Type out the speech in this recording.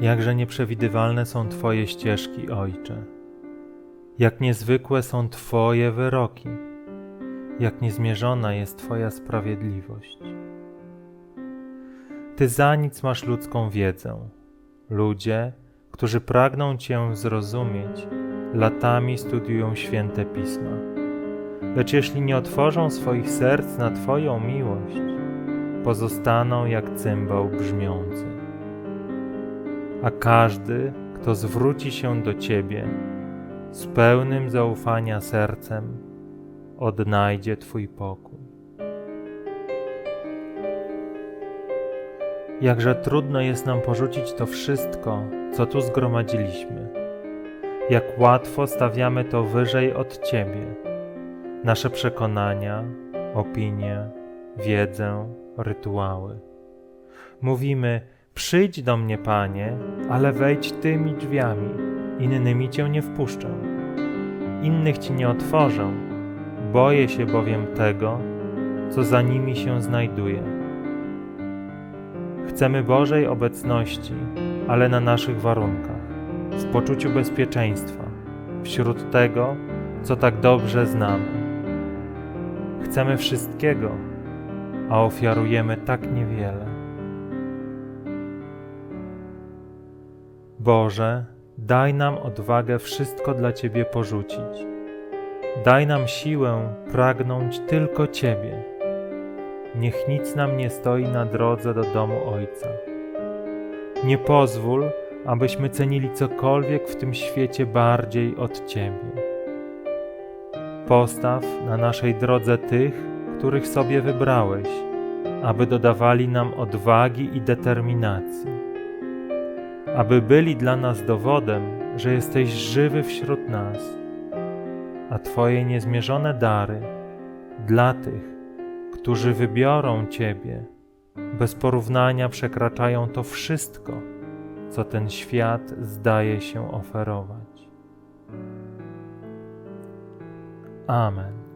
Jakże nieprzewidywalne są Twoje ścieżki, Ojcze. Jak niezwykłe są Twoje wyroki. Jak niezmierzona jest Twoja sprawiedliwość. Ty za nic masz ludzką wiedzę. Ludzie, którzy pragną Cię zrozumieć, latami studiują święte pisma. Lecz jeśli nie otworzą swoich serc na Twoją miłość, pozostaną jak cymbał brzmiący. A każdy, kto zwróci się do Ciebie z pełnym zaufania sercem, odnajdzie Twój pokój. Jakże trudno jest nam porzucić to wszystko, co tu zgromadziliśmy. Jak łatwo stawiamy to wyżej od Ciebie. Nasze przekonania, opinie, wiedzę, rytuały. Mówimy: Przyjdź do mnie, Panie, ale wejdź tymi drzwiami, innymi Cię nie wpuszczę. Innych Ci nie otworzę, boję się bowiem tego, co za nimi się znajduje. Chcemy Bożej obecności, ale na naszych warunkach, w poczuciu bezpieczeństwa, wśród tego, co tak dobrze znamy. Chcemy wszystkiego, a ofiarujemy tak niewiele. Boże, daj nam odwagę wszystko dla Ciebie porzucić. Daj nam siłę pragnąć tylko Ciebie. Niech nic nam nie stoi na drodze do domu Ojca. Nie pozwól, abyśmy cenili cokolwiek w tym świecie bardziej od Ciebie. Postaw na naszej drodze tych, których sobie wybrałeś, aby dodawali nam odwagi i determinacji, aby byli dla nas dowodem, że jesteś żywy wśród nas, a Twoje niezmierzone dary dla tych, którzy wybiorą Ciebie, bez porównania przekraczają to wszystko, co ten świat zdaje się oferować. Amen.